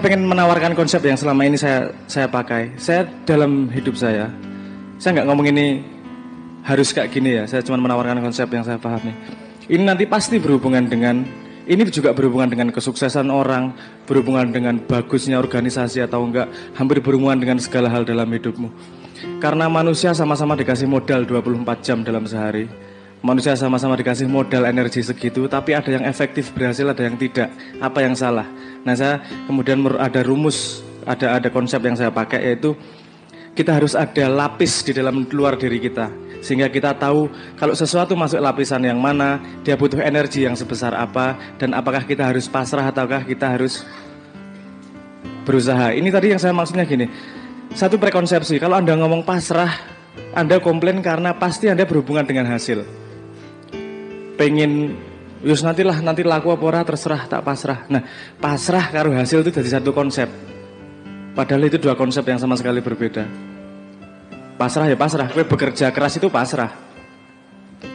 pengen menawarkan konsep yang selama ini saya saya pakai. Saya dalam hidup saya, saya nggak ngomong ini harus kayak gini ya. Saya cuma menawarkan konsep yang saya pahami. Ini nanti pasti berhubungan dengan ini juga berhubungan dengan kesuksesan orang, berhubungan dengan bagusnya organisasi atau enggak, hampir berhubungan dengan segala hal dalam hidupmu. Karena manusia sama-sama dikasih modal 24 jam dalam sehari. Manusia sama-sama dikasih modal energi segitu, tapi ada yang efektif berhasil, ada yang tidak. Apa yang salah? Nah, saya kemudian ada rumus, ada ada konsep yang saya pakai yaitu kita harus ada lapis di dalam luar diri kita sehingga kita tahu kalau sesuatu masuk lapisan yang mana, dia butuh energi yang sebesar apa dan apakah kita harus pasrah ataukah kita harus berusaha. Ini tadi yang saya maksudnya gini. Satu prekonsepsi, kalau Anda ngomong pasrah, Anda komplain karena pasti Anda berhubungan dengan hasil. Pengen Yus nantilah nanti laku apa ora terserah tak pasrah. Nah, pasrah karo hasil itu jadi satu konsep. Padahal itu dua konsep yang sama sekali berbeda. Pasrah ya pasrah, kue bekerja keras itu pasrah.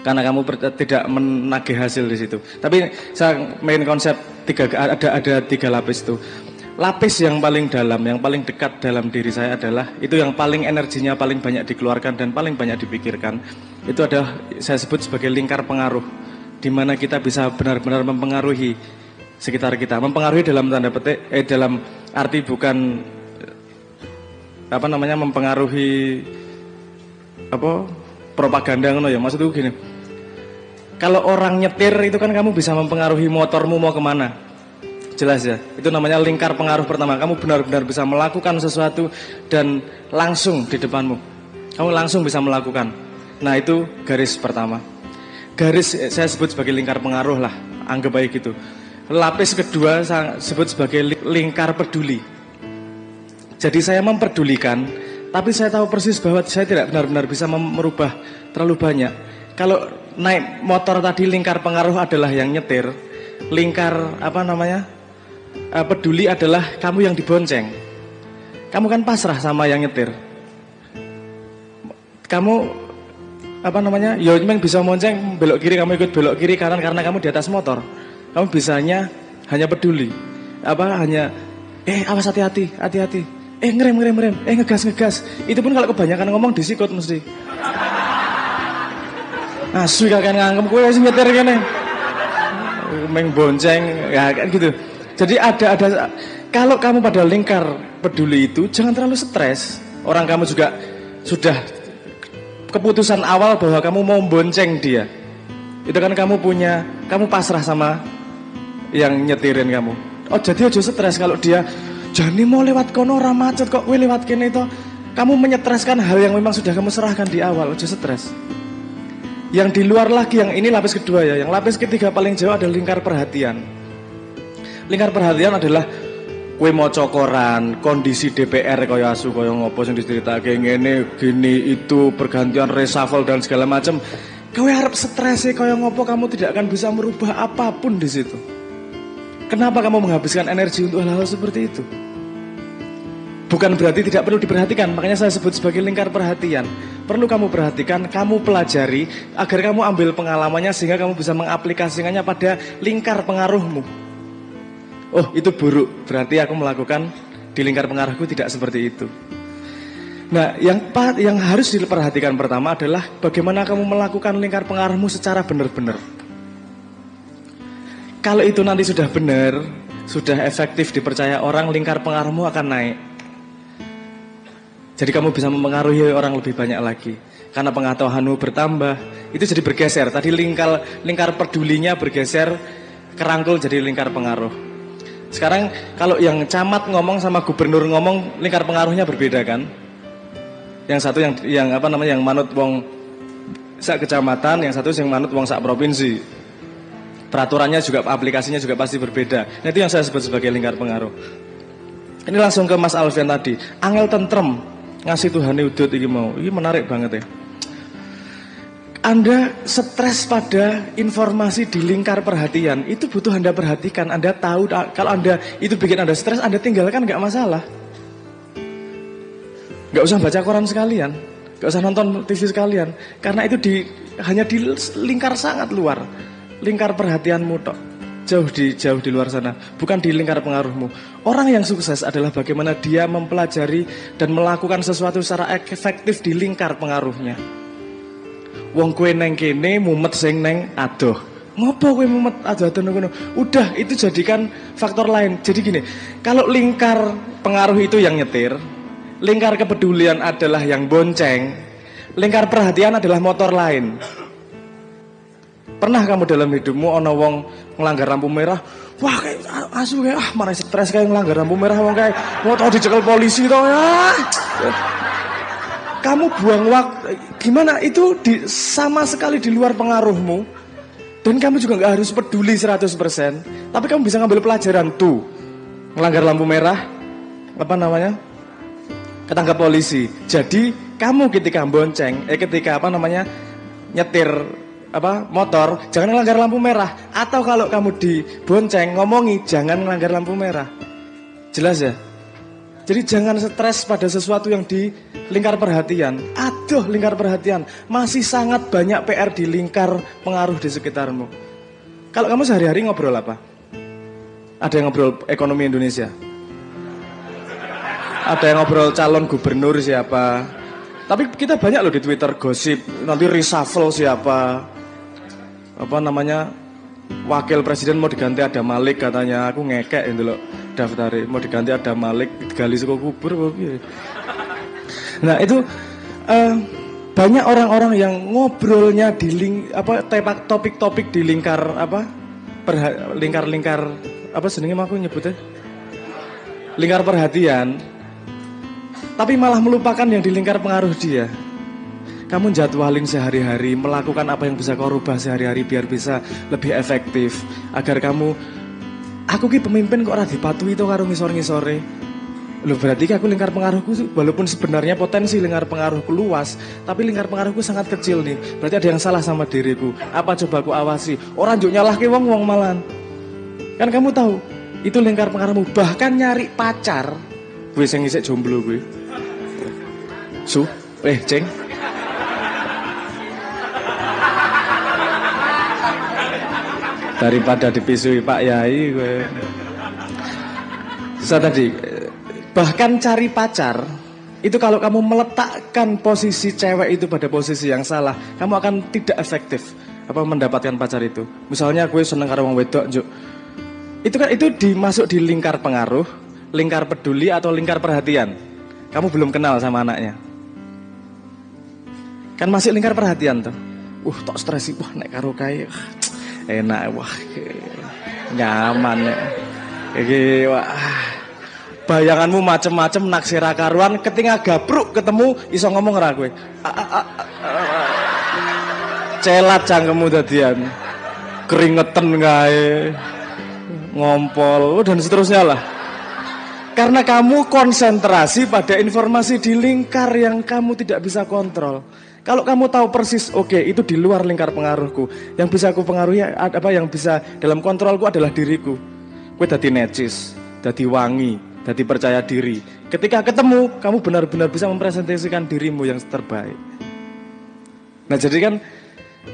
Karena kamu tidak menagih hasil di situ. Tapi saya main konsep tiga ada ada tiga lapis itu. Lapis yang paling dalam, yang paling dekat dalam diri saya adalah itu yang paling energinya paling banyak dikeluarkan dan paling banyak dipikirkan. Itu adalah saya sebut sebagai lingkar pengaruh di mana kita bisa benar-benar mempengaruhi sekitar kita. Mempengaruhi dalam tanda petik, eh dalam arti bukan apa namanya mempengaruhi apa propaganda ngono ya maksudku gini. Kalau orang nyetir itu kan kamu bisa mempengaruhi motormu mau ke mana. Jelas ya, itu namanya lingkar pengaruh pertama. Kamu benar-benar bisa melakukan sesuatu dan langsung di depanmu. Kamu langsung bisa melakukan. Nah itu garis pertama garis eh, saya sebut sebagai lingkar pengaruh lah, anggap baik gitu. Lapis kedua saya sebut sebagai lingkar peduli. Jadi saya memperdulikan, tapi saya tahu persis bahwa saya tidak benar-benar bisa merubah terlalu banyak. Kalau naik motor tadi lingkar pengaruh adalah yang nyetir, lingkar apa namanya eh, peduli adalah kamu yang dibonceng. Kamu kan pasrah sama yang nyetir. Kamu apa namanya ya memang bisa monceng belok kiri kamu ikut belok kiri kanan karena kamu di atas motor. Kamu bisanya hanya peduli apa hanya eh awas hati-hati hati-hati. Eh ngerem ngerem ngerem. Eh ngegas ngegas. Itu pun kalau kebanyakan ngomong disikut mesti. Asu kakek nganggem kue sih nyetir gini meng bonceng ya kan gitu. Jadi ada ada kalau kamu pada lingkar peduli itu jangan terlalu stres. Orang kamu juga sudah keputusan awal bahwa kamu mau bonceng dia. Itu kan kamu punya, kamu pasrah sama yang nyetirin kamu. Oh jadi aja stres kalau dia jadi mau lewat kono macet kok gue lewat kene itu. Kamu menyetreskan hal yang memang sudah kamu serahkan di awal, aja stres. Yang di luar lagi, yang ini lapis kedua ya. Yang lapis ketiga paling jauh adalah lingkar perhatian. Lingkar perhatian adalah kue mau cokoran kondisi DPR kaya asu kaya ngopo sing diceritake? Ngene gini itu pergantian reshuffle dan segala macam kau harap stres kaya ngopo kamu tidak akan bisa merubah apa pun di situ? Kenapa kamu menghabiskan energi untuk hal-hal seperti itu? Bukan berarti tidak perlu diperhatikan makanya saya sebut sebagai lingkar perhatian. Perlu kamu perhatikan kamu pelajari agar kamu ambil pengalamannya sehingga kamu bisa mengaplikasikannya pada lingkar pengaruhmu oh itu buruk, berarti aku melakukan di lingkar pengaruhku tidak seperti itu. Nah, yang yang harus diperhatikan pertama adalah bagaimana kamu melakukan lingkar pengaruhmu secara benar-benar. Kalau itu nanti sudah benar, sudah efektif dipercaya orang, lingkar pengaruhmu akan naik. Jadi kamu bisa mempengaruhi orang lebih banyak lagi. Karena pengetahuanmu bertambah, itu jadi bergeser. Tadi lingkar lingkar pedulinya bergeser kerangkul jadi lingkar pengaruh. Sekarang kalau yang camat ngomong sama gubernur ngomong lingkar pengaruhnya berbeda kan? Yang satu yang yang apa namanya yang manut wong sak kecamatan, yang satu yang manut wong sak provinsi. Peraturannya juga aplikasinya juga pasti berbeda. Nah, itu yang saya sebut sebagai lingkar pengaruh. Ini langsung ke Mas Alfian tadi. Angel tentrem ngasih Tuhan udut ini mau. Ini menarik banget ya. Anda stres pada informasi di lingkar perhatian, itu butuh Anda perhatikan. Anda tahu kalau Anda itu bikin Anda stres, Anda tinggalkan nggak masalah. Nggak usah baca koran sekalian, nggak usah nonton TV sekalian, karena itu di hanya di lingkar sangat luar, lingkar perhatianmu tok. jauh di jauh di luar sana, bukan di lingkar pengaruhmu. Orang yang sukses adalah bagaimana dia mempelajari dan melakukan sesuatu secara efektif di lingkar pengaruhnya. Wong kue neng kene mumet sing neng adoh. Ngopo kue mumet adoh adoh ngono? Udah itu jadikan faktor lain. Jadi gini, kalau lingkar pengaruh itu yang nyetir, lingkar kepedulian adalah yang bonceng, lingkar perhatian adalah motor lain. Pernah kamu dalam hidupmu ono wong ngelanggar lampu merah, wah kayak asu kayak ah mana stres kayak ngelanggar lampu merah wong kayak mau tau dicekel polisi toh ya. Kamu buang waktu gimana? Itu di, sama sekali di luar pengaruhmu. Dan kamu juga nggak harus peduli 100% tapi kamu bisa ngambil pelajaran tuh. Ngelanggar lampu merah. Apa namanya? Ketangkap polisi. Jadi kamu ketika bonceng eh ketika apa namanya nyetir apa motor jangan melanggar lampu merah. Atau kalau kamu di bonceng ngomongi jangan melanggar lampu merah. Jelas ya jadi jangan stres pada sesuatu yang di lingkar perhatian. Aduh lingkar perhatian. Masih sangat banyak PR di lingkar pengaruh di sekitarmu. Kalau kamu sehari-hari ngobrol apa? Ada yang ngobrol ekonomi Indonesia? Ada yang ngobrol calon gubernur siapa? Tapi kita banyak loh di Twitter gosip nanti reshuffle siapa? Apa namanya wakil presiden mau diganti ada Malik katanya. Aku ngekek itu loh daftar. Mau diganti ada Malik gali suku kubur nah itu uh, banyak orang-orang yang ngobrolnya di link apa tepak topik-topik di lingkar apa lingkar-lingkar apa senengnya aku nyebutnya? Lingkar perhatian. Tapi malah melupakan yang di lingkar pengaruh dia kamu jadwalin sehari-hari, melakukan apa yang bisa kau rubah sehari-hari biar bisa lebih efektif. Agar kamu, aku ki pemimpin kok ora dipatuhi to karo ngisor-ngisore. Loh berarti aku lingkar pengaruhku walaupun sebenarnya potensi lingkar pengaruhku luas, tapi lingkar pengaruhku sangat kecil nih. Berarti ada yang salah sama diriku. Apa coba aku awasi? Orang juk nyalah ke wong wong malan. Kan kamu tahu, itu lingkar pengaruhmu. Bahkan nyari pacar, gue sing isek jomblo gue. Su, eh ceng, daripada dipisui Pak Yai gue. Saya tadi bahkan cari pacar itu kalau kamu meletakkan posisi cewek itu pada posisi yang salah, kamu akan tidak efektif apa mendapatkan pacar itu. Misalnya gue seneng karo wong wedok, juk. Itu kan itu dimasuk di lingkar pengaruh, lingkar peduli atau lingkar perhatian. Kamu belum kenal sama anaknya. Kan masih lingkar perhatian tuh. Uh, tok stres wah nek karo kae enak wah nyaman ya. Iki wah bayanganmu macem-macem naksir karuan ketika gapruk ketemu iso ngomong ra kowe? Celat cangkemmu dadian. Keringetan gae ngompol. Dan seterusnya lah. Karena kamu konsentrasi pada informasi di lingkar yang kamu tidak bisa kontrol kalau kamu tahu persis, oke okay, itu di luar lingkar pengaruhku. Yang bisa aku pengaruhi apa yang bisa dalam kontrolku adalah diriku. Kue dadi necis, dadi wangi, dadi percaya diri. Ketika ketemu, kamu benar-benar bisa mempresentasikan dirimu yang terbaik. Nah jadi kan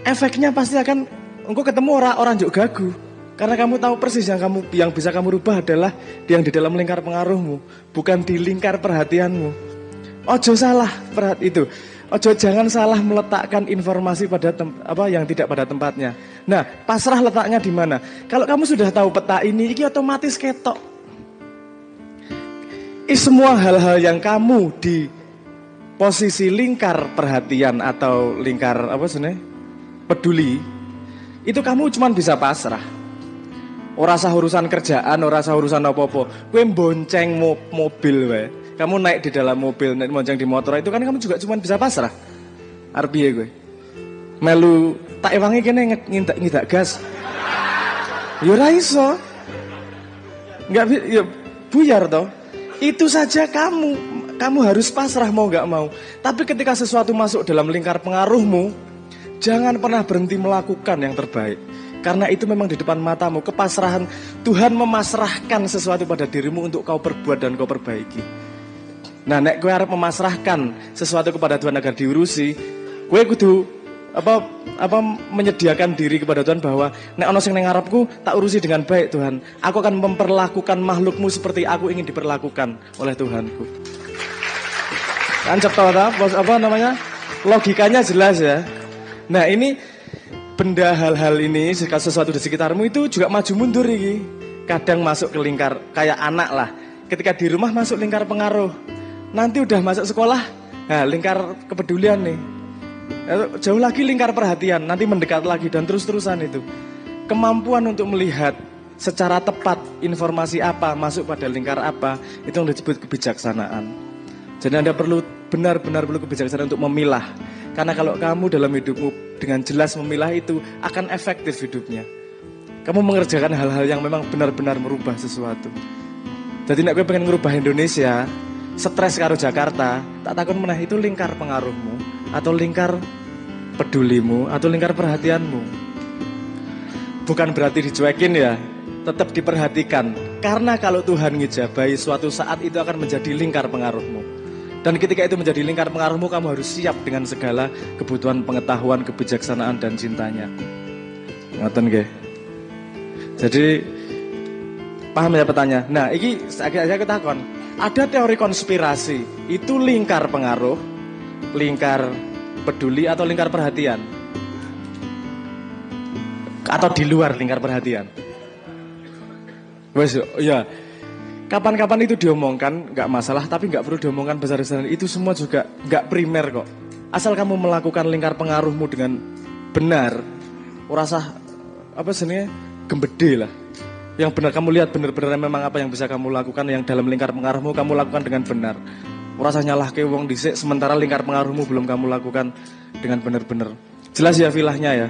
efeknya pasti akan engkau ketemu orang-orang juga gagu. Karena kamu tahu persis yang kamu yang bisa kamu rubah adalah yang di dalam lingkar pengaruhmu, bukan di lingkar perhatianmu. Ojo salah perhat itu. Ojo jangan salah meletakkan informasi pada apa yang tidak pada tempatnya. Nah, pasrah letaknya di mana? Kalau kamu sudah tahu peta ini, ini otomatis ketok. Ini semua hal-hal yang kamu di posisi lingkar perhatian atau lingkar apa sih peduli, itu kamu cuma bisa pasrah. Ora urusan kerjaan, ora urusan apa-apa. Gue bonceng mobil wae kamu naik di dalam mobil, naik monjang di motor itu kan kamu juga cuma bisa pasrah. Arbi gue. Melu tak ewangi kene ngintak ngintak gas. Yo raiso. Enggak ya buyar toh. Itu saja kamu kamu harus pasrah mau nggak mau. Tapi ketika sesuatu masuk dalam lingkar pengaruhmu, jangan pernah berhenti melakukan yang terbaik. Karena itu memang di depan matamu, kepasrahan Tuhan memasrahkan sesuatu pada dirimu untuk kau perbuat dan kau perbaiki. Nah, nek gue harap memasrahkan sesuatu kepada Tuhan agar diurusi, gue kudu apa apa menyediakan diri kepada Tuhan bahwa nek ono sing tak urusi dengan baik Tuhan. Aku akan memperlakukan makhlukmu seperti aku ingin diperlakukan oleh Tuhanku. Kan tahu apa namanya? Logikanya jelas ya. Nah, ini benda hal-hal ini sesuatu di sekitarmu itu juga maju mundur ini. Kadang masuk ke lingkar kayak anak lah. Ketika di rumah masuk lingkar pengaruh. Nanti udah masuk sekolah, nah lingkar kepedulian nih Eh, jauh lagi lingkar perhatian, nanti mendekat lagi dan terus-terusan itu. Kemampuan untuk melihat secara tepat informasi apa masuk pada lingkar apa itu yang disebut kebijaksanaan. Jadi Anda perlu benar-benar perlu kebijaksanaan untuk memilah. Karena kalau kamu dalam hidupmu dengan jelas memilah itu akan efektif hidupnya. Kamu mengerjakan hal-hal yang memang benar-benar merubah sesuatu. Jadi nek gue pengen merubah Indonesia, stres karo Jakarta, tak takut menah itu lingkar pengaruhmu atau lingkar pedulimu atau lingkar perhatianmu. Bukan berarti dicuekin ya, tetap diperhatikan. Karena kalau Tuhan ngejabai suatu saat itu akan menjadi lingkar pengaruhmu. Dan ketika itu menjadi lingkar pengaruhmu, kamu harus siap dengan segala kebutuhan pengetahuan, kebijaksanaan, dan cintanya. Ngoten nggih. Jadi paham ya pertanyaan. Nah, ini saya, saya ketahuan. Ada teori konspirasi, itu lingkar pengaruh, lingkar peduli atau lingkar perhatian? Atau di luar lingkar perhatian? Wes, ya. Kapan-kapan itu diomongkan, nggak masalah, tapi nggak perlu diomongkan besar-besaran. Itu semua juga nggak primer kok. Asal kamu melakukan lingkar pengaruhmu dengan benar, rasa apa sebenarnya gembede lah. Yang benar kamu lihat benar-benar memang apa yang bisa kamu lakukan yang dalam lingkar pengaruhmu kamu lakukan dengan benar merasa nyalah ke wong dhisik sementara lingkar pengaruhmu belum kamu lakukan dengan benar-benar. Jelas ya vilahnya ya.